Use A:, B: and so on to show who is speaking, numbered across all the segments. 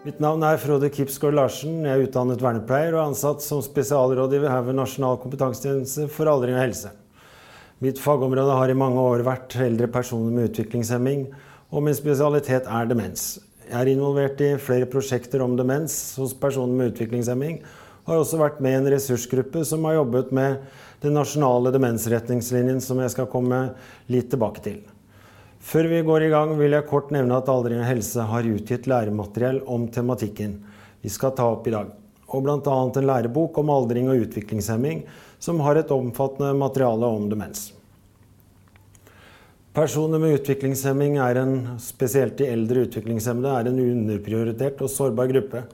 A: Mitt navn er Frode Kipsgaard Larsen. Jeg er utdannet vernepleier og ansatt som spesialrådgiver her ved Nasjonal kompetansetjeneste for aldring og helse. Mitt fagområde har i mange år vært eldre personer med utviklingshemming, og min spesialitet er demens. Jeg er involvert i flere prosjekter om demens hos personer med utviklingshemming, og har også vært med i en ressursgruppe som har jobbet med den nasjonale demensretningslinjen, som jeg skal komme litt tilbake til. Før vi går i gang, vil jeg kort nevne at Aldring og helse har utgitt læremateriell om tematikken vi skal ta opp i dag. Og bl.a. en lærebok om aldring og utviklingshemming, som har et omfattende materiale om demens. Personer med utviklingshemming er en, spesielt de eldre utviklingshemmede, er en underprioritert og sårbar gruppe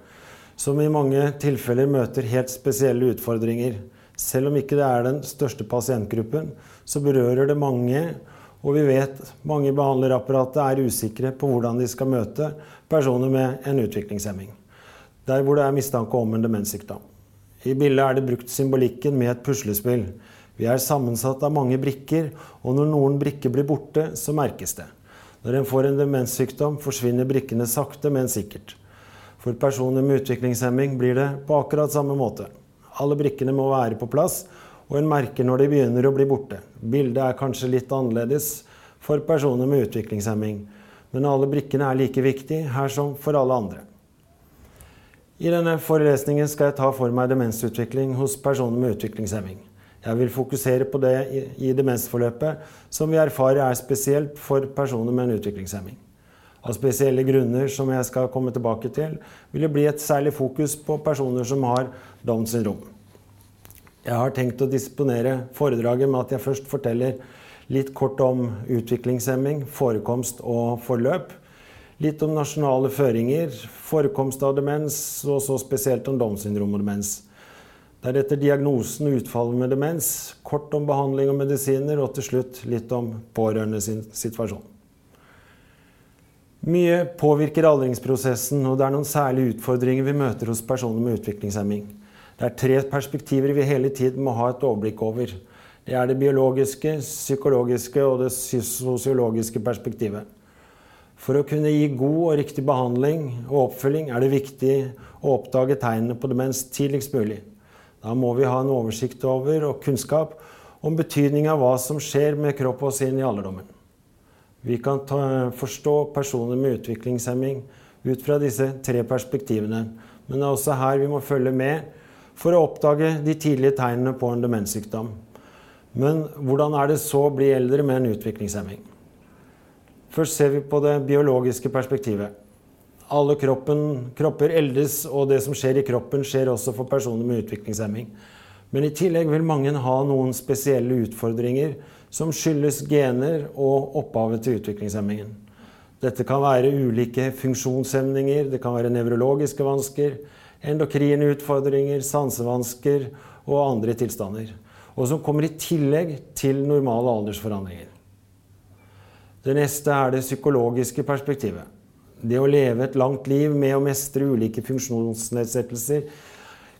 A: som i mange tilfeller møter helt spesielle utfordringer. Selv om ikke det er den største pasientgruppen, så berører det mange og vi vet mange i behandlerapparatet er usikre på hvordan de skal møte personer med en utviklingshemming. Der hvor det er mistanke om en demenssykdom. I bildet er det brukt symbolikken med et puslespill. Vi er sammensatt av mange brikker, og når noen brikker blir borte, så merkes det. Når en får en demenssykdom, forsvinner brikkene sakte, men sikkert. For personer med utviklingshemming blir det på akkurat samme måte. Alle brikkene må være på plass, og en merker når de begynner å bli borte. Bildet er kanskje litt annerledes for personer med utviklingshemming, men alle brikkene er like viktige her som for alle andre. I denne forelesningen skal jeg ta for meg demensutvikling hos personer med utviklingshemming. Jeg vil fokusere på det i demensforløpet som vi erfarer er spesielt for personer med en utviklingshemming. Av spesielle grunner som jeg skal komme tilbake til, vil det bli et særlig fokus på personer som har Downs syndrom. Jeg har tenkt å disponere foredraget med at jeg først forteller litt kort om utviklingshemming, forekomst og forløp. Litt om nasjonale føringer, forekomst av demens, og så spesielt om Downs syndrom og demens. Deretter diagnosen og utfallet med demens, kort om behandling og medisiner, og til slutt litt om pårørende sin situasjon. Mye påvirker aldringsprosessen, og det er noen særlige utfordringer vi møter hos personer med utviklingshemming. Det er tre perspektiver vi hele tiden må ha et overblikk over. Det er det biologiske, psykologiske og det sosiologiske perspektivet. For å kunne gi god og riktig behandling og oppfølging er det viktig å oppdage tegnene på demens tidligst mulig. Da må vi ha en oversikt over og kunnskap om betydningen av hva som skjer med kropp og sinn i alderdommen. Vi kan ta, forstå personer med utviklingshemming ut fra disse tre perspektivene, men det er også her vi må følge med for å oppdage de tidlige tegnene på en demenssykdom. Men hvordan er det så å bli eldre med en utviklingshemming? Først ser vi på det biologiske perspektivet. Alle kroppen, kropper eldes, og det som skjer i kroppen, skjer også for personer med utviklingshemming. Men i tillegg vil mange ha noen spesielle utfordringer som skyldes gener og opphavet til utviklingshemmingen. Dette kan være ulike funksjonshemninger, det kan være nevrologiske vansker, endokrine utfordringer, sansevansker og andre tilstander. Og som kommer i tillegg til normale aldersforandringer. Det neste er det psykologiske perspektivet. Det å leve et langt liv med å mestre ulike funksjonsnedsettelser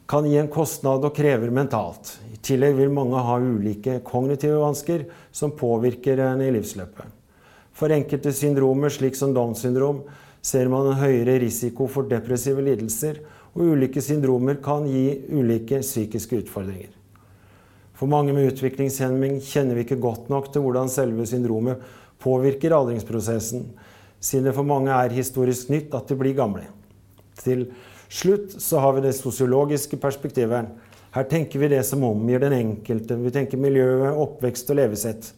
A: kan gi en kostnad og krever mentalt. I tillegg vil mange ha ulike kognitive vansker som påvirker en i livsløpet. For enkelte syndromer, slik som Downs syndrom, ser man en høyere risiko for depressive lidelser og ulike syndromer kan gi ulike psykiske utfordringer. For mange med utviklingshemming kjenner vi ikke godt nok til hvordan selve syndromet påvirker aldringsprosessen, siden det for mange er historisk nytt at de blir gamle. Til slutt så har vi det sosiologiske perspektivet. Her tenker vi det som omgir den enkelte. Vi tenker miljøet, oppvekst og levesett.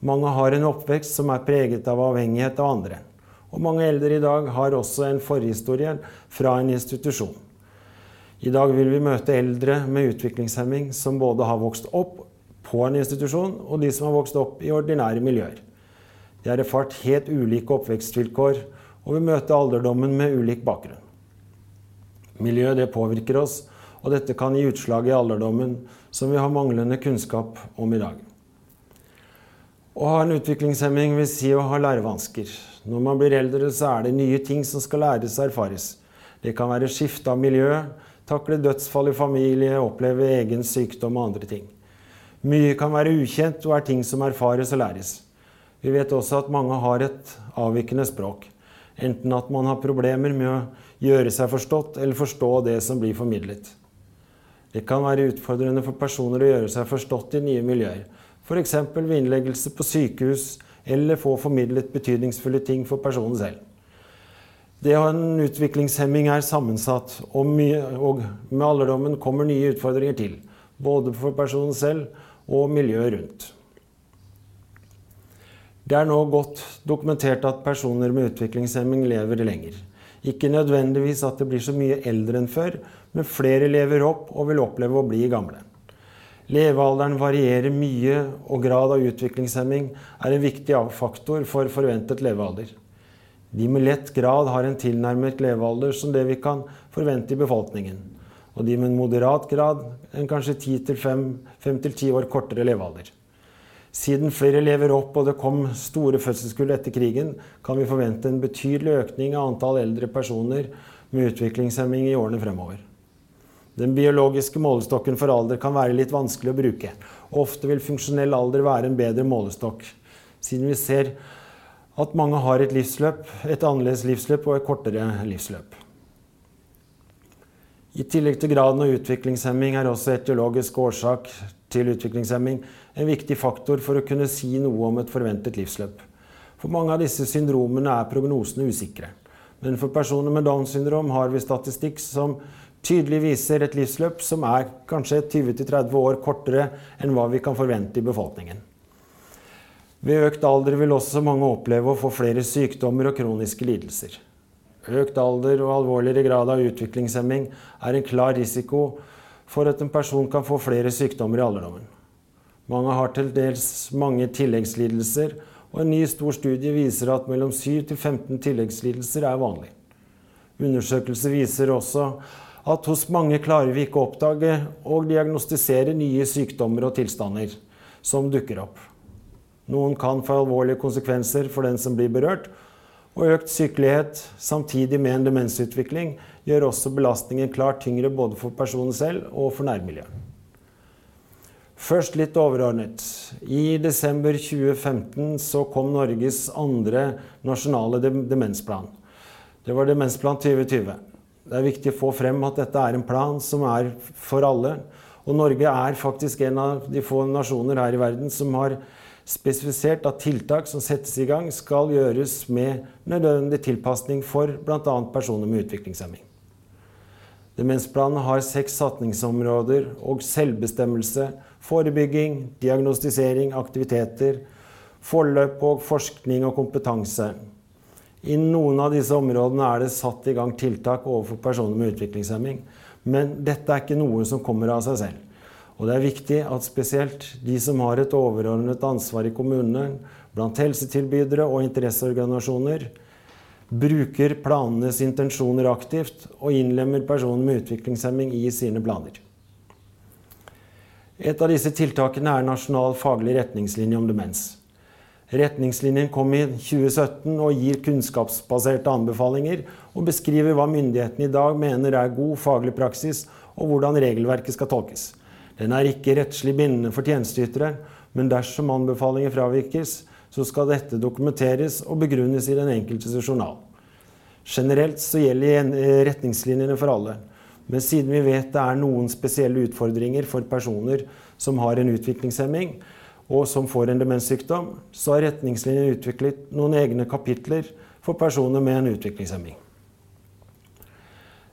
A: Mange har en oppvekst som er preget av avhengighet av andre. Og mange eldre i dag har også en forhistorie fra en institusjon. I dag vil vi møte eldre med utviklingshemming som både har vokst opp på en institusjon, og de som har vokst opp i ordinære miljøer. De har erfart helt ulike oppvekstvilkår, og vil møte alderdommen med ulik bakgrunn. Miljøet det påvirker oss, og dette kan gi utslag i alderdommen som vi har manglende kunnskap om i dag. Å ha en utviklingshemming vil si å ha lærevansker. Når man blir eldre, så er det nye ting som skal læres og erfares. Det kan være skifte av miljø, takle dødsfall i familie, oppleve egen sykdom og andre ting. Mye kan være ukjent og er ting som erfares og læres. Vi vet også at mange har et avvikende språk. enten at man har problemer med å gjøre seg forstått eller forstå det som blir formidlet. Det kan være utfordrende for personer å gjøre seg forstått i nye miljøer, f.eks. ved innleggelse på sykehus eller få formidlet betydningsfulle ting for personen selv. Det å ha en utviklingshemming er sammensatt, og, mye, og med alderdommen kommer nye utfordringer til. Både for personen selv og miljøet rundt. Det er nå godt dokumentert at personer med utviklingshemming lever lenger. Ikke nødvendigvis at det blir så mye eldre enn før, men flere lever opp og vil oppleve å bli gamle. Levealderen varierer mye, og grad av utviklingshemming er en viktig faktor for forventet levealder. De med lett grad har en tilnærmet levealder som det vi kan forvente i befolkningen. Og de med en moderat grad en kanskje 5-10 år kortere levealder. Siden flere lever opp og det kom store fødselskull etter krigen, kan vi forvente en betydelig økning av antall eldre personer med utviklingshemming i årene fremover. Den biologiske målestokken for alder kan være litt vanskelig å bruke. Ofte vil funksjonell alder være en bedre målestokk, siden vi ser at mange har et livsløp, et annerledes livsløp og et kortere livsløp. I tillegg til graden av utviklingshemming er også etiologisk årsak til utviklingshemming en viktig faktor for å kunne si noe om et forventet livsløp. For mange av disse syndromene er prognosene usikre. Men for personer med Downs syndrom har vi statistikk som tydelig viser et livsløp som er kanskje 20-30 år kortere enn hva vi kan forvente i befolkningen. Ved økt alder vil også mange oppleve å få flere sykdommer og kroniske lidelser. Økt alder og alvorligere grad av utviklingshemming er en klar risiko for at en person kan få flere sykdommer i alderdommen. Mange har til dels mange tilleggslidelser, og en ny stor studie viser at mellom 7 til 15 tilleggslidelser er vanlig. Undersøkelser viser også at hos mange klarer vi ikke å oppdage og diagnostisere nye sykdommer og tilstander som dukker opp. Noen kan få alvorlige konsekvenser for den som blir berørt. Og økt sykelighet samtidig med en demensutvikling gjør også belastningen klart tyngre både for personen selv og for nærmiljøet. Først litt overordnet. I desember 2015 så kom Norges andre nasjonale demensplan. Det var Demensplan 2020. Det er viktig å få frem at dette er en plan som er for alle. Og Norge er faktisk en av de få nasjoner her i verden som har spesifisert at tiltak som settes i gang, skal gjøres med nødvendig tilpasning for bl.a. personer med utviklingshemming. Demensplanen har seks satningsområder og selvbestemmelse, forebygging, diagnostisering, aktiviteter, forløp og forskning og kompetanse. I noen av disse områdene er det satt i gang tiltak overfor personer med utviklingshemming. Men dette er ikke noe som kommer av seg selv. Og det er viktig at spesielt de som har et overordnet ansvar i kommunene, blant helsetilbydere og interesseorganisasjoner, bruker planenes intensjoner aktivt og innlemmer personer med utviklingshemming i sine planer. Et av disse tiltakene er Nasjonal faglig retningslinje om demens. Retningslinjen kom i 2017 og gir kunnskapsbaserte anbefalinger og beskriver hva myndighetene i dag mener er god faglig praksis, og hvordan regelverket skal tolkes. Den er ikke rettslig bindende for tjenesteytere, men dersom anbefalinger fravikes, så skal dette dokumenteres og begrunnes i den enkeltes journal. Generelt så gjelder retningslinjene for alle. Men siden vi vet det er noen spesielle utfordringer for personer som har en utviklingshemming, og som får en demenssykdom, så har retningslinjene utviklet noen egne kapitler for personer med en utviklingshemming.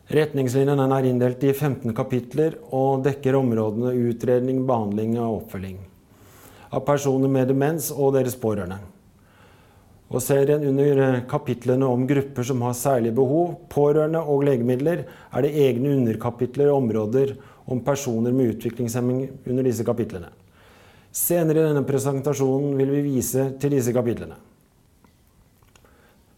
A: Retningslinjen er inndelt i 15 kapitler og dekker områdene utredning, behandling og oppfølging av personer med demens og deres pårørende. Og serien under kapitlene om grupper som har særlige behov, pårørende og legemidler, er det egne underkapitler og områder om personer med utviklingshemming under disse kapitlene. Senere i denne presentasjonen vil vi vise til disse kapitlene.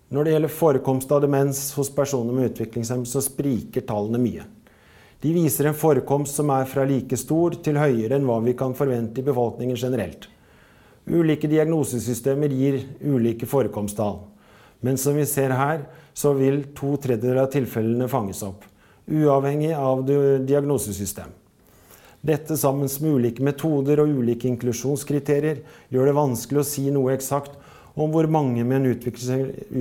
A: Når det gjelder forekomst av demens hos personer med utviklingshemmelse, så spriker tallene mye. De viser en forekomst som er fra like stor til høyere enn hva vi kan forvente i befolkningen generelt. Ulike diagnosesystemer gir ulike forekomsttall. Men som vi ser her, så vil to tredjedeler av tilfellene fanges opp. Uavhengig av diagnosesystem. Dette sammen med ulike metoder og ulike inklusjonskriterier gjør det vanskelig å si noe eksakt om hvor mange med en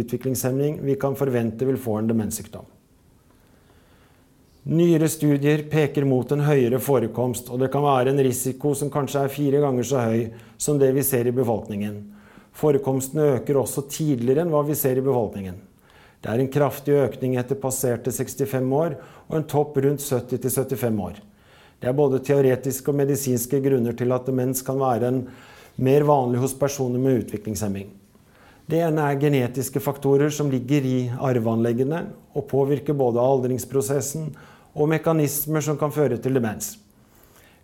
A: utviklingshemning vi kan forvente vil få en demenssykdom. Nyere studier peker mot en høyere forekomst, og det kan være en risiko som kanskje er fire ganger så høy som det vi ser i befolkningen. Forekomsten øker også tidligere enn hva vi ser i befolkningen. Det er en kraftig økning etter passerte 65 år og en topp rundt 70-75 år. Det er både teoretiske og medisinske grunner til at demens kan være en mer vanlig hos personer med utviklingshemming. Det ene er genetiske faktorer som ligger i arveanleggene og påvirker både aldringsprosessen og mekanismer som kan føre til demens.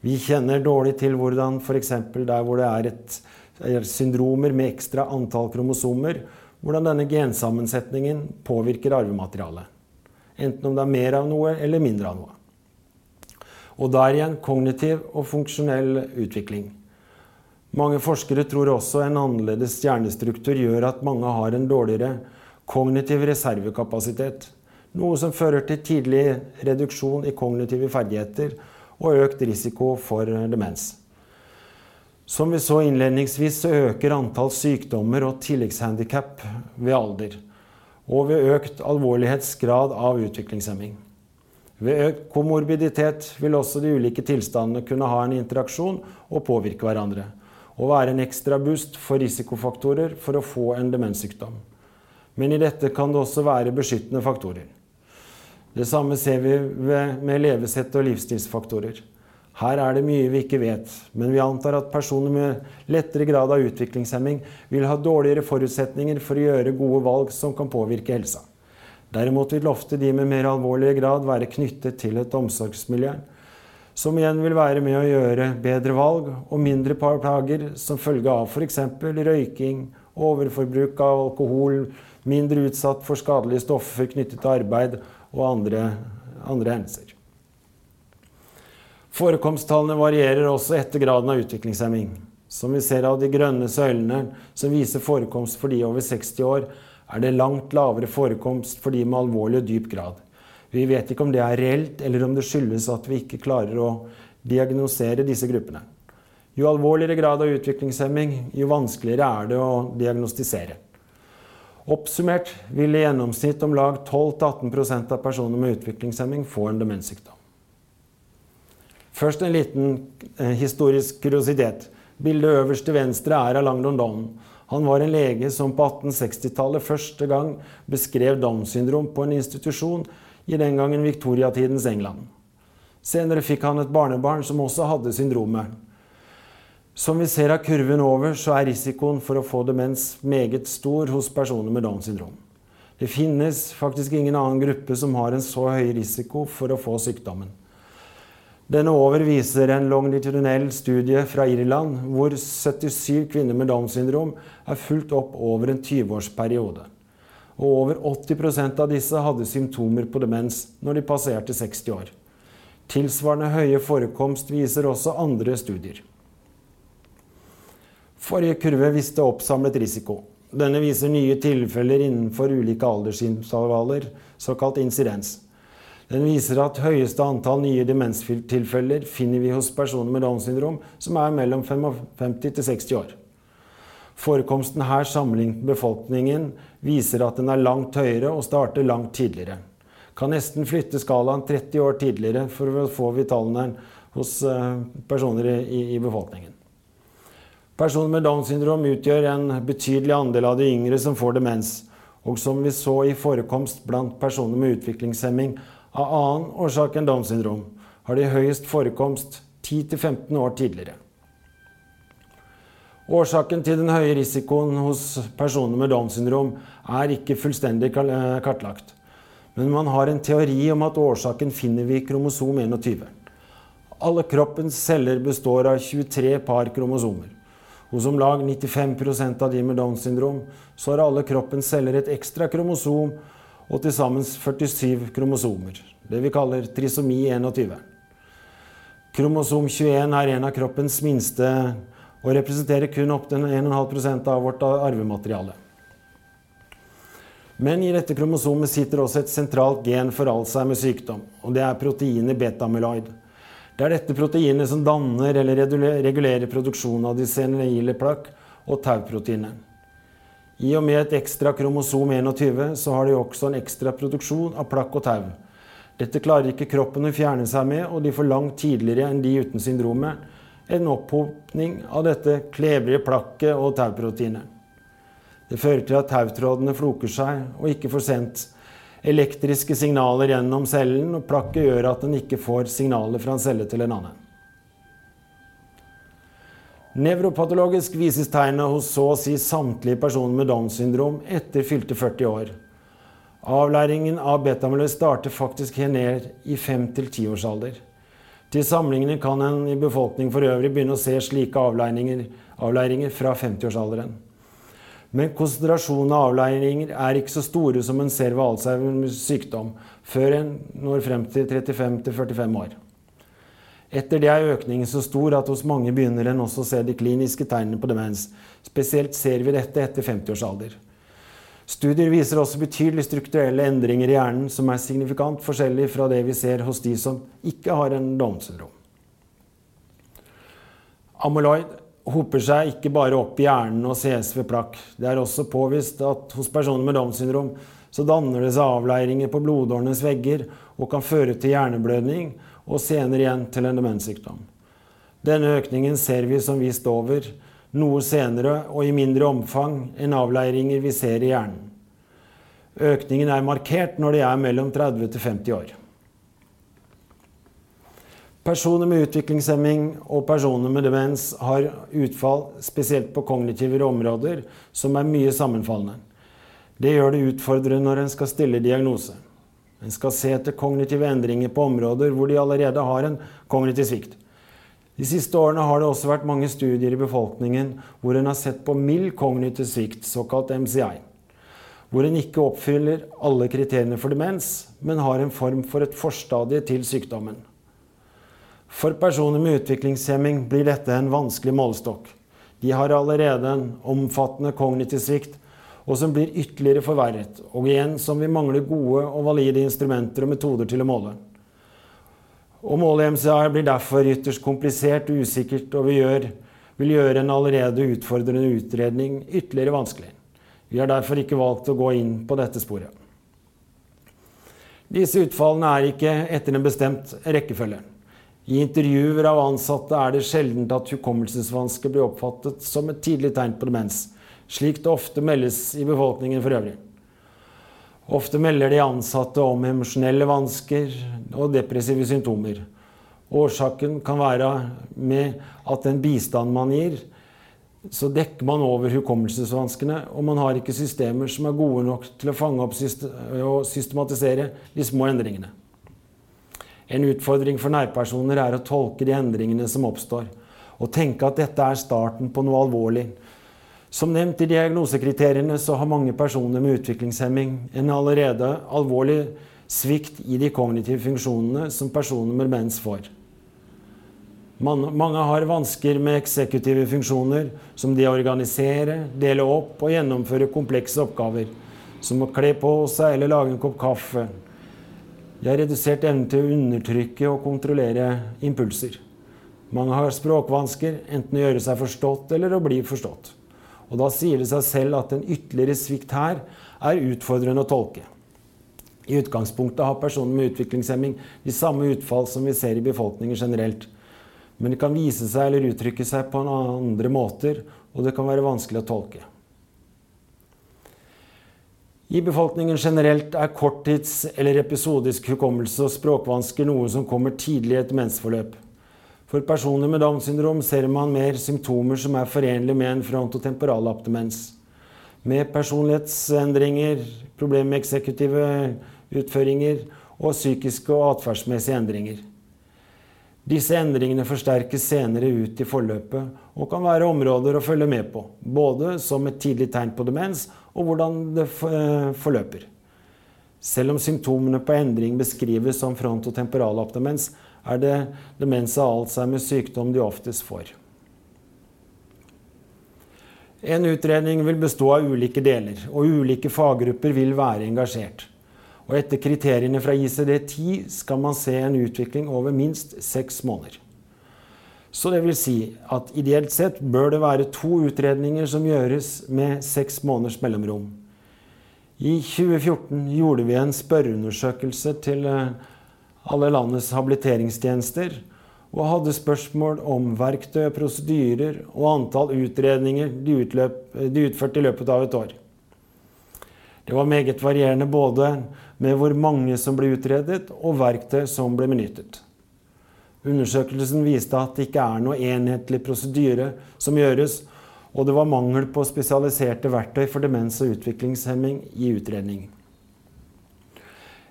A: Vi kjenner dårlig til hvordan f.eks. der hvor det er et syndromer med ekstra antall kromosomer, hvordan denne gensammensetningen påvirker arvematerialet. Enten om det er mer av noe eller mindre av noe. Og der igjen kognitiv og funksjonell utvikling. Mange forskere tror også en annerledes hjernestruktur gjør at mange har en dårligere kognitiv reservekapasitet. Noe som fører til tidlig reduksjon i kognitive ferdigheter og økt risiko for demens. Som vi så innledningsvis, så øker antall sykdommer og tilleggshandikap ved alder. Og ved økt alvorlighetsgrad av utviklingshemming. Ved økt komorbiditet vil også de ulike tilstandene kunne ha en interaksjon og påvirke hverandre. Og være en ekstra boost for risikofaktorer for å få en demenssykdom. Men i dette kan det også være beskyttende faktorer. Det samme ser vi med levesett og livsstilsfaktorer. Her er det mye vi ikke vet, men vi antar at personer med lettere grad av utviklingshemming vil ha dårligere forutsetninger for å gjøre gode valg som kan påvirke helsa. Derimot vil ofte de med mer alvorlig grad være knyttet til et omsorgsmiljø, som igjen vil være med å gjøre bedre valg og mindre plager som følge av f.eks. røyking, overforbruk av alkohol, mindre utsatt for skadelige stoffer knyttet til arbeid og andre, andre hendelser. Forekomsttallene varierer også etter graden av utviklingshemming. Som vi ser av de grønne søylene som viser forekomst for de over 60 år, er det langt lavere forekomst for de med alvorlig og dyp grad. Vi vet ikke om det er reelt, eller om det skyldes at vi ikke klarer å diagnosere disse gruppene. Jo alvorligere grad av utviklingshemming, jo vanskeligere er det å diagnostisere. Oppsummert vil i gjennomsnitt om lag 12-18% av personer med utviklingshemming få en demenssykdom. Først en liten eh, historisk kuriositet. Bildet øverst til venstre er av Langdon Down. Han var en lege som på 1860-tallet første gang beskrev Downs syndrom på en institusjon i den gangen viktoriatidens England. Senere fikk han et barnebarn som også hadde syndromet. Som vi ser av kurven over, så er risikoen for å få demens meget stor hos personer med Downs syndrom. Det finnes faktisk ingen annen gruppe som har en så høy risiko for å få sykdommen. Denne over viser en longitudinell studie fra Irland hvor 77 kvinner med Downs syndrom er fulgt opp over en 20-årsperiode. Og over 80% av disse hadde symptomer på demens når de passerte 60 år. Tilsvarende høye forekomst viser også andre studier. Forrige kurve viste oppsamlet risiko. Denne viser nye tilfeller innenfor ulike aldersintervaller, såkalt insidens. Den viser at høyeste antall nye demenstilfeller finner vi hos personer med Downs syndrom som er mellom 55 til 60 år. Forekomsten her sammenlignet med befolkningen viser at den er langt høyere og starter langt tidligere. Kan nesten flytte skalaen 30 år tidligere for å få vitalen tallene hos eh, personer i, i befolkningen. Personer med Downs syndrom utgjør en betydelig andel av de yngre som får demens. Og som vi så i forekomst blant personer med utviklingshemming, av annen årsak enn Downs syndrom har de høyest forekomst 10-15 år tidligere. Årsaken til den høye risikoen hos personer med Downs syndrom er ikke fullstendig eh, kartlagt. Men man har en teori om at årsaken finner vi i kromosom 21. Alle kroppens celler består av 23 par kromosomer. Hos om lag 95% av de med Downs syndrom så har alle kroppens celler et ekstra kromosom og til sammen 47 kromosomer. Det vi kaller trisomi 21. Kromosom 21 er en av kroppens minste og representerer kun opptil 1,5% av vårt arvemateriale. Men i dette kromosomet sitter også et sentralt gen for Alzheimers sykdom, og det er proteinet betamyloid. Det er dette proteinet som danner eller regulerer produksjonen av de senile plakk og tauproteinet. I og med et ekstra kromosom 21 så har de også en ekstra produksjon av plakk og tau. Dette klarer ikke kroppen å fjerne seg med, og de får langt tidligere enn de uten syndromet en opphopning av dette klebrige plakket og tauproteinet. Det fører til at tautrådene floker seg og ikke får sendt elektriske signaler gjennom cellen, og plakket gjør at den ikke får signaler fra en celle til en annen. Nevropatologisk vises tegnet hos så å si samtlige personer med Downs syndrom etter fylte 40 år. Avlæringen av betamyløs starter faktisk her ned i 5-10-årsalder. Til sammenligning kan en i befolkningen for øvrig begynne å se slike avleiringer fra 50-årsalderen. Men konsentrasjonen av avleiringer er ikke så store som en ser ved Alzheimers sykdom, før en når frem til 35-45 år. Etter det er økningen så stor at hos mange begynner en også å se de kliniske tegnene på demens. Spesielt ser vi dette etter 50 års alder. Studier viser også betydelige strukturelle endringer i hjernen som er signifikant forskjellig fra det vi ser hos de som ikke har en Downs syndrom. Amyloid hoper seg ikke bare opp i hjernen og ses ved plakk. Det er også påvist at hos personer med Downs syndrom så danner det seg avleiringer på blodårenes vegger og kan føre til hjerneblødning og senere igjen til en demenssykdom. Denne økningen ser vi som vist over, noe senere og i mindre omfang enn avleiringer vi ser i hjernen. Økningen er markert når de er mellom 30 til 50 år. Personer med utviklingshemming og personer med demens har utfall spesielt på kognitive områder som er mye sammenfallende. Det gjør det utfordrende når en skal stille diagnose. En skal se etter kognitive endringer på områder hvor de allerede har en kognitiv svikt. De siste årene har det også vært mange studier i befolkningen hvor en har sett på mild kognitiv svikt, såkalt MCI. Hvor en ikke oppfyller alle kriteriene for demens, men har en form for et forstadie til sykdommen. For personer med utviklingshemming blir dette en vanskelig målestokk. De har allerede en omfattende kognitiv svikt, og som blir ytterligere forverret, og igjen som vi mangler gode og valide instrumenter og metoder til å måle. Å i MCA blir derfor ytterst komplisert og usikkert, og vi gjør, vil gjøre en allerede utfordrende utredning ytterligere vanskelig. Vi har derfor ikke valgt å gå inn på dette sporet. Disse utfallene er ikke etter en bestemt rekkefølge. I intervjuer av ansatte er det sjelden at hukommelsesvansker blir oppfattet som et tidlig tegn på demens, slik det ofte meldes i befolkningen for øvrig. Ofte melder de ansatte om emosjonelle vansker og depressive symptomer. Årsaken kan være med at den bistand man gir, så dekker man over hukommelsesvanskene, og man har ikke systemer som er gode nok til å fange opp og systematisere de små endringene. En utfordring for nærpersoner er å tolke de endringene som oppstår, og tenke at dette er starten på noe alvorlig. Som nevnt i diagnosekriteriene så har mange personer med utviklingshemming en allerede alvorlig svikt i de kognitive funksjonene som personer med demens får. Mange har vansker med eksekutive funksjoner, som de å organisere, dele opp og gjennomføre komplekse oppgaver, som å kle på seg eller lage en kopp kaffe, de har redusert evnen til å undertrykke og kontrollere impulser. Mange har språkvansker, enten å gjøre seg forstått eller å bli forstått. Og Da sier det seg selv at en ytterligere svikt her er utfordrende å tolke. I utgangspunktet har personer med utviklingshemming de samme utfall som vi ser i befolkningen generelt. Men det kan vise seg eller uttrykke seg på andre måter, og det kan være vanskelig å tolke. I befolkningen generelt er korttids- eller episodisk hukommelse og språkvansker noe som kommer tidlig i et mensforløp. For personer med Downs syndrom ser man mer symptomer som er forenlige med en frontotemporal abdemens. Med personlighetsendringer, problemer med eksekutive utføringer og psykiske og atferdsmessige endringer. Disse endringene forsterkes senere ut i forløpet og kan være områder å følge med på, både som et tidlig tegn på demens og hvordan det eh, forløper. Selv om symptomene på endring beskrives som frontotemporal abdemens, er det demens og Alzheimers sykdom de oftest får. En utredning vil bestå av ulike deler, og ulike faggrupper vil være engasjert. Og etter kriteriene fra ICD-10 skal man se en utvikling over minst seks måneder. Så det vil si at ideelt sett bør det være to utredninger som gjøres med seks måneders mellomrom. I 2014 gjorde vi en spørreundersøkelse til eh, alle landets habiliteringstjenester og hadde spørsmål om verktøy, prosedyrer og antall utredninger de, utløp, de utførte i løpet av et år. Det var meget varierende både med hvor mange som ble utredet, og verktøy som ble benyttet. Undersøkelsen viste at det ikke er noe enhetlig prosedyre som gjøres, og det var mangel på spesialiserte verktøy for demens og utviklingshemming i utredning.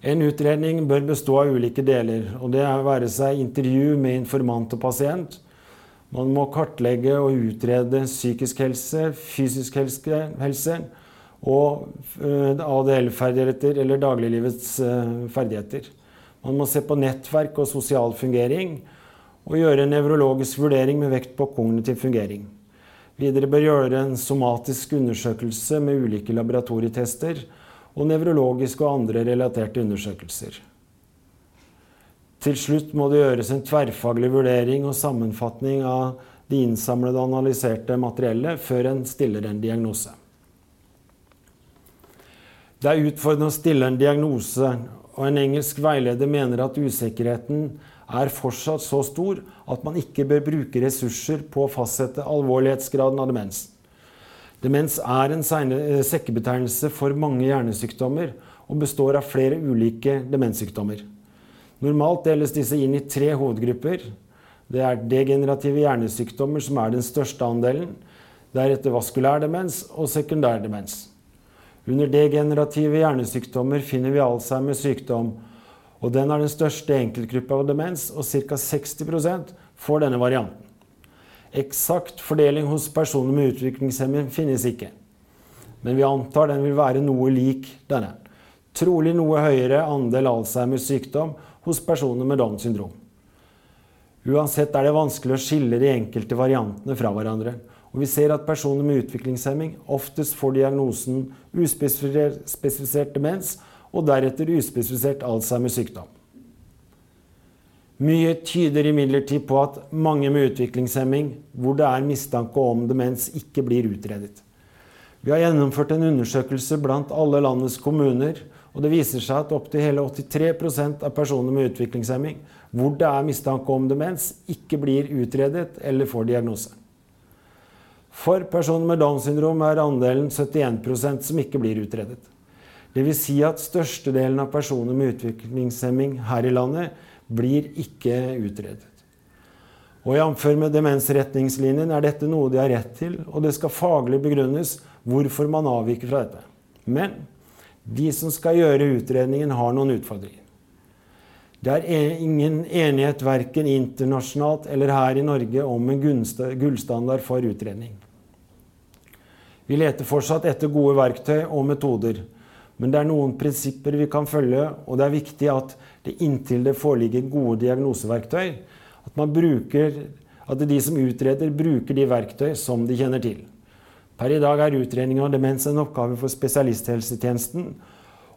A: En utredning bør bestå av ulike deler, og det er være seg intervju med informant og pasient. Man må kartlegge og utrede psykisk helse, fysisk helse og eh, ADL-ferdigheter eller dagliglivets eh, ferdigheter. Man må se på nettverk og sosial fungering og gjøre en nevrologisk vurdering med vekt på kognitiv fungering. Videre bør gjøre en somatisk undersøkelse med ulike laboratorietester og nevrologiske og andre relaterte undersøkelser. Til slutt må det gjøres en tverrfaglig vurdering og sammenfatning av det innsamlede og analyserte materiellet før en stiller en diagnose. Det er utfordrende å stille en diagnose, og en engelsk veileder mener at usikkerheten er fortsatt så stor at man ikke bør bruke ressurser på å fastsette alvorlighetsgraden av demens. Demens er en eh, sekkebetegnelse for mange hjernesykdommer og består av flere ulike demenssykdommer. Normalt deles disse inn i tre hovedgrupper. Det er degenerative hjernesykdommer, som er den største andelen. Deretter vaskulær demens og sekundær demens. Under degenerative hjernesykdommer finner vi Alzheimers sykdom. og Den er den største enkeltgruppa av demens, og ca. 60% får denne varianten. Eksakt fordeling hos personer med utviklingshemming finnes ikke. Men vi antar den vil være noe lik denne. Trolig noe høyere andel Alzheimers sykdom hos personer med Downs syndrom. Uansett er det vanskelig å skille de enkelte variantene fra hverandre. Og vi ser at personer med utviklingshemming oftest får diagnosen uspesifisert demens og deretter uspesifisert Alzheimers sykdom. Mye tyder imidlertid på at mange med utviklingshemming hvor det er mistanke om demens, ikke blir utredet. Vi har gjennomført en undersøkelse blant alle landets kommuner, og det viser seg at opptil hele 83% av personer med utviklingshemming hvor det er mistanke om demens, ikke blir utredet eller får diagnose. For personer med Downs syndrom er andelen 71% som ikke blir utredet. Dvs. Si at størstedelen av personer med utviklingshemming her i landet blir ikke utredet. Og Jf. med demensretningslinjen er dette noe de har rett til, og det skal faglig begrunnes hvorfor man avviker fra dette. Men de som skal gjøre utredningen, har noen utfordringer. Det er e- ingen enighet verken internasjonalt eller her i Norge om en gullstandard for utredning. Vi leter fortsatt etter gode verktøy og metoder. Men det er noen prinsipper vi kan følge, og det er viktig at det inntil det foreligger gode diagnoseverktøy, at, bruker, at de som utreder, bruker de verktøy som de kjenner til. Per i dag er utredning av demens en oppgave for spesialisthelsetjenesten.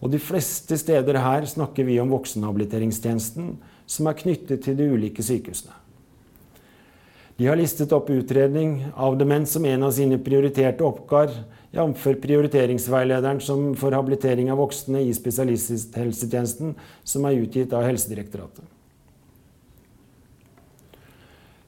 A: Og de fleste steder her snakker vi om voksenhabiliteringstjenesten, som er knyttet til de ulike sykehusene. De har listet opp utredning av demens som en av sine prioriterte oppgaver, jf. prioriteringsveilederen som for habilitering av voksne i spesialisthelsetjenesten, som er utgitt av Helsedirektoratet.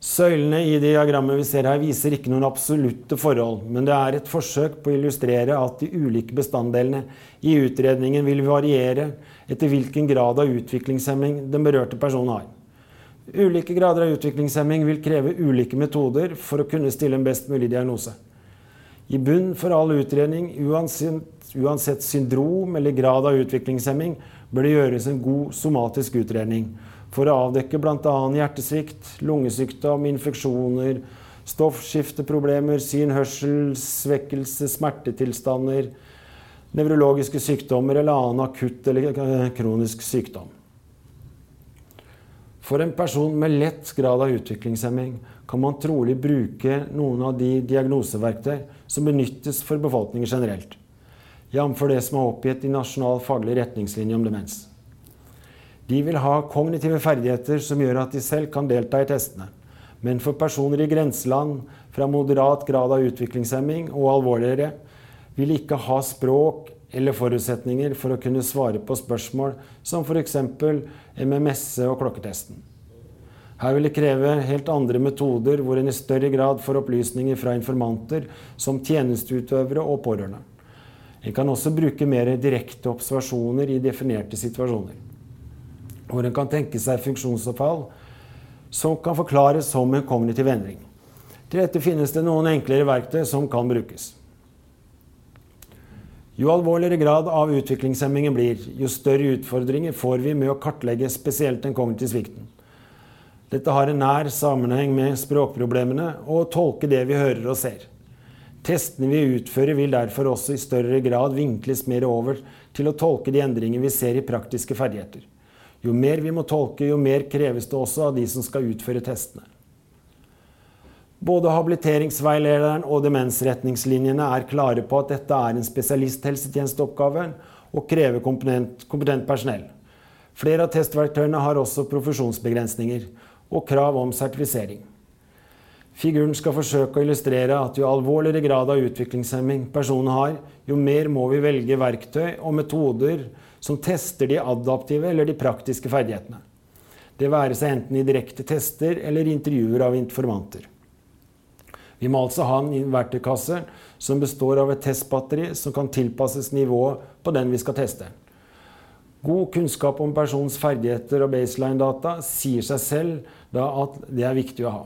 A: Søylene i diagrammet vi ser her, viser ikke noen absolutte forhold, men det er et forsøk på å illustrere at de ulike bestanddelene i utredningen vil variere etter hvilken grad av utviklingshemming den berørte personen har. Ulike grader av utviklingshemming vil kreve ulike metoder for å kunne stille en best mulig diagnose. I bunn for all utredning, uansett, uansett syndrom eller grad av utviklingshemming, bør det gjøres en god somatisk utredning for å avdekke bl.a. hjertesvikt, lungesykdom, infeksjoner, stoffskifteproblemer, syn, hørsel, svekkelse, smertetilstander, nevrologiske sykdommer eller annen akutt eller kronisk sykdom. For en person med lett grad av utviklingshemming kan man trolig bruke noen av de diagnoseverktøy som benyttes for befolkningen generelt, jf. det som er oppgitt i Nasjonal faglig retningslinje om demens. De vil ha kognitive ferdigheter som gjør at de selv kan delta i testene. Men for personer i grenseland fra moderat grad av utviklingshemming og alvorligere vil ikke ha språk eller forutsetninger for å kunne svare på spørsmål som f.eks. MMS og klokketesten. Her vil det kreve helt andre metoder, hvor en i større grad får opplysninger fra informanter som tjenesteutøvere og pårørende. En kan også bruke mer direkte observasjoner i definerte situasjoner. Hvor en kan tenke seg funksjonsoppfall som kan forklares som en kognitiv endring. Til dette finnes det noen enklere verktøy som kan brukes. Jo alvorligere grad av utviklingshemmingen blir, jo større utfordringer får vi med å kartlegge spesielt den kognitive svikten. Dette har en nær sammenheng med språkproblemene og å tolke det vi hører og ser. Testene vi utfører vil derfor også i større grad vinkles mer over til å tolke de endringer vi ser i praktiske ferdigheter. Jo mer vi må tolke, jo mer kreves det også av de som skal utføre testene. Både habiliteringsveilederen og demensretningslinjene er klare på at dette er en spesialisthelsetjenesteoppgave og krever kompetent, kompetent personell. Flere av testverktøyene har også profesjonsbegrensninger og krav om sertifisering. Figuren skal forsøke å illustrere at jo alvorligere grad av utviklingshemming personen har, jo mer må vi velge verktøy og metoder som tester de adaptive eller de praktiske ferdighetene. Det være seg enten i direkte tester eller intervjuer av informanter. Vi må altså ha en verktøykasse som består av et testbatteri som kan tilpasses nivået på den vi skal teste. God kunnskap om persons ferdigheter og baseline-data sier seg selv at det er viktig å ha.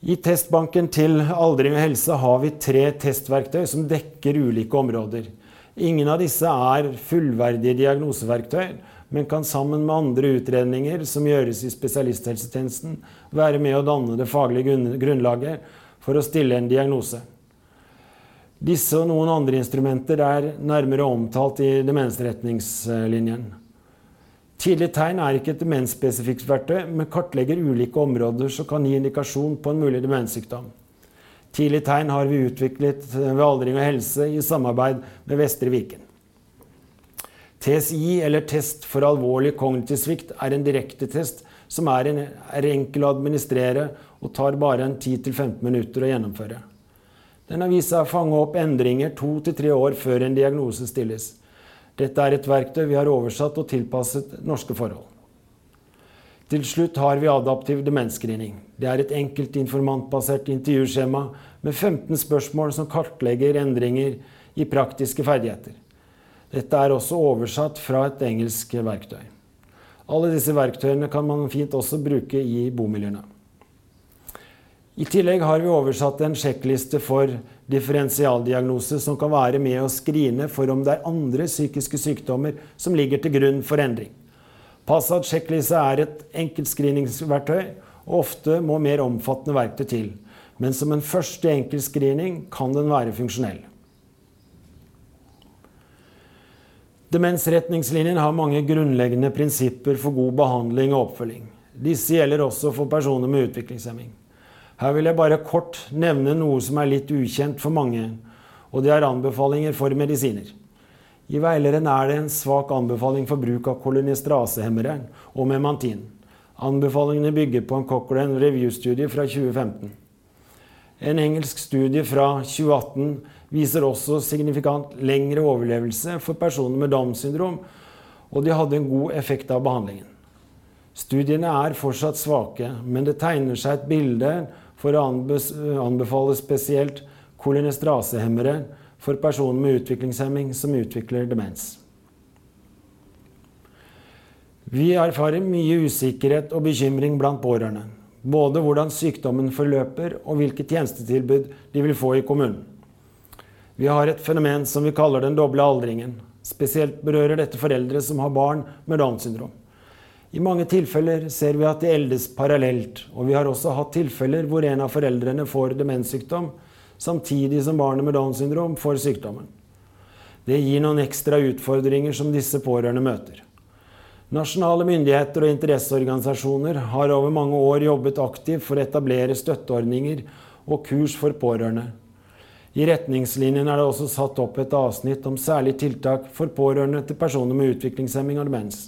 A: I testbanken til aldring og helse har vi tre testverktøy som dekker ulike områder. Ingen av disse er fullverdige diagnoseverktøy, men kan sammen med andre utredninger som gjøres i spesialisthelsetjenesten, være med å danne det faglige grunnlaget for å stille en diagnose. Disse og noen andre instrumenter er nærmere omtalt i demensretningslinjen. Tidlige tegn er ikke et demensspesifikt verktøy, men kartlegger ulike områder som kan gi indikasjon på en mulig demenssykdom. Tidlige tegn har vi utviklet ved Aldring og helse i samarbeid med Vestre Viken. TSI, eller test for alvorlig kognitiv svikt, er en direktetest som er, en, er enkel å administrere og tar bare 10-15 minutter å gjennomføre. Den har vist seg å fange opp endringer to til tre år før en diagnose stilles. Dette er et verktøy vi har oversatt og tilpasset norske forhold. Til slutt har vi adaptiv demensscreening. Det er et enkelt informantbasert intervjuskjema med 15 spørsmål som kartlegger endringer i praktiske ferdigheter. Dette er også oversatt fra et engelsk verktøy. Alle disse verktøyene kan man fint også bruke i bomiljøene. I tillegg har vi oversatt en sjekkliste for differensialdiagnose som kan være med å skrine for om det er andre psykiske sykdommer som ligger til grunn for endring. Passat sjekkliste er et enkelt screeningsverktøy, og ofte må mer omfattende verktøy til. Men som en første enkel screening kan den være funksjonell. Demensretningslinjen har mange grunnleggende prinsipper for god behandling og oppfølging. Disse gjelder også for personer med utviklingshemming. Her vil jeg bare kort nevne noe som er litt ukjent for mange, og det er anbefalinger for medisiner. I veilederen er det en svak anbefaling for bruk av kolonistrasehemmeren og memantin. Anbefalingene bygger på en Cochrane Review-studie fra 2015. En engelsk studie fra 2018 viser også signifikant lengre overlevelse for personer med Downs syndrom, og de hadde en god effekt av behandlingen. Studiene er fortsatt svake, men det tegner seg et bilde for å anbefale spesielt kolinestrasehemmere for personer med utviklingshemming som utvikler demens. Vi erfarer mye usikkerhet og bekymring blant pårørende. Både hvordan sykdommen forløper og hvilket tjenestetilbud de vil få i kommunen. Vi har et fenomen som vi kaller den doble aldringen. Spesielt berører dette foreldre som har barn med Downs syndrom. I mange tilfeller ser vi at de eldes parallelt, og vi har også hatt tilfeller hvor en av foreldrene får demenssykdom, samtidig som barnet med Downs syndrom får sykdommen. Det gir noen ekstra utfordringer som disse pårørende møter. Nasjonale myndigheter og interesseorganisasjoner har over mange år jobbet aktivt for å etablere støtteordninger og kurs for pårørende. I retningslinjene er det også satt opp et avsnitt om særlige tiltak for pårørende til personer med utviklingshemming og demens.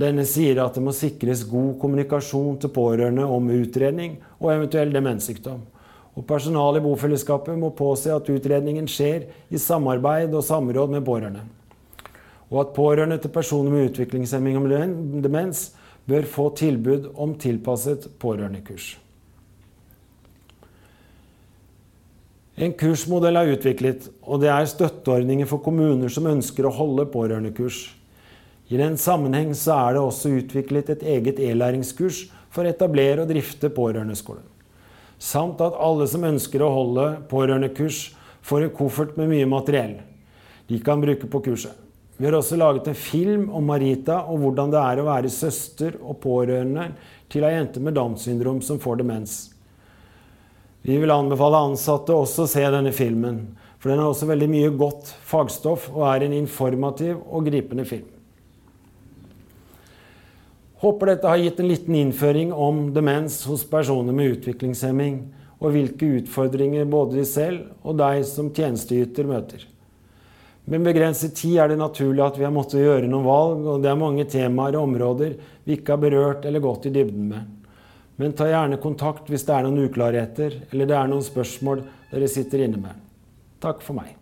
A: Denne sier at det må sikres god kommunikasjon til pårørende om utredning og eventuell demenssykdom. Og personalet i bofellesskapet må påse at utredningen skjer i samarbeid og samråd med pårørende. Og at pårørende til personer med utviklingshemming og demens bør få tilbud om tilpasset pårørendekurs. En kursmodell er utviklet, og det er støtteordninger for kommuner som ønsker å holde pårørendekurs. I den sammenheng så er det også utviklet et eget e-læringskurs for å etablere og drifte pårørendeskole. Samt at alle som ønsker å holde pårørendekurs, får en koffert med mye materiell de kan bruke på kurset. Vi har også laget en film om Marita og hvordan det er å være søster og pårørende til ei jente med Downs syndrom som får demens. Vi vil anbefale ansatte også å se denne filmen, for den har også veldig mye godt fagstoff og er en informativ og gripende film. Håper dette har gitt en liten innføring om demens hos personer med utviklingshemming, og hvilke utfordringer både de selv og deg som tjenesteyter møter. Med begrenset tid er det naturlig at vi har måttet gjøre noen valg, og det er mange temaer og områder vi ikke har berørt eller gått i dybden med. Men ta gjerne kontakt hvis det er noen uklarheter eller det er noen spørsmål dere sitter inne med. Takk for meg.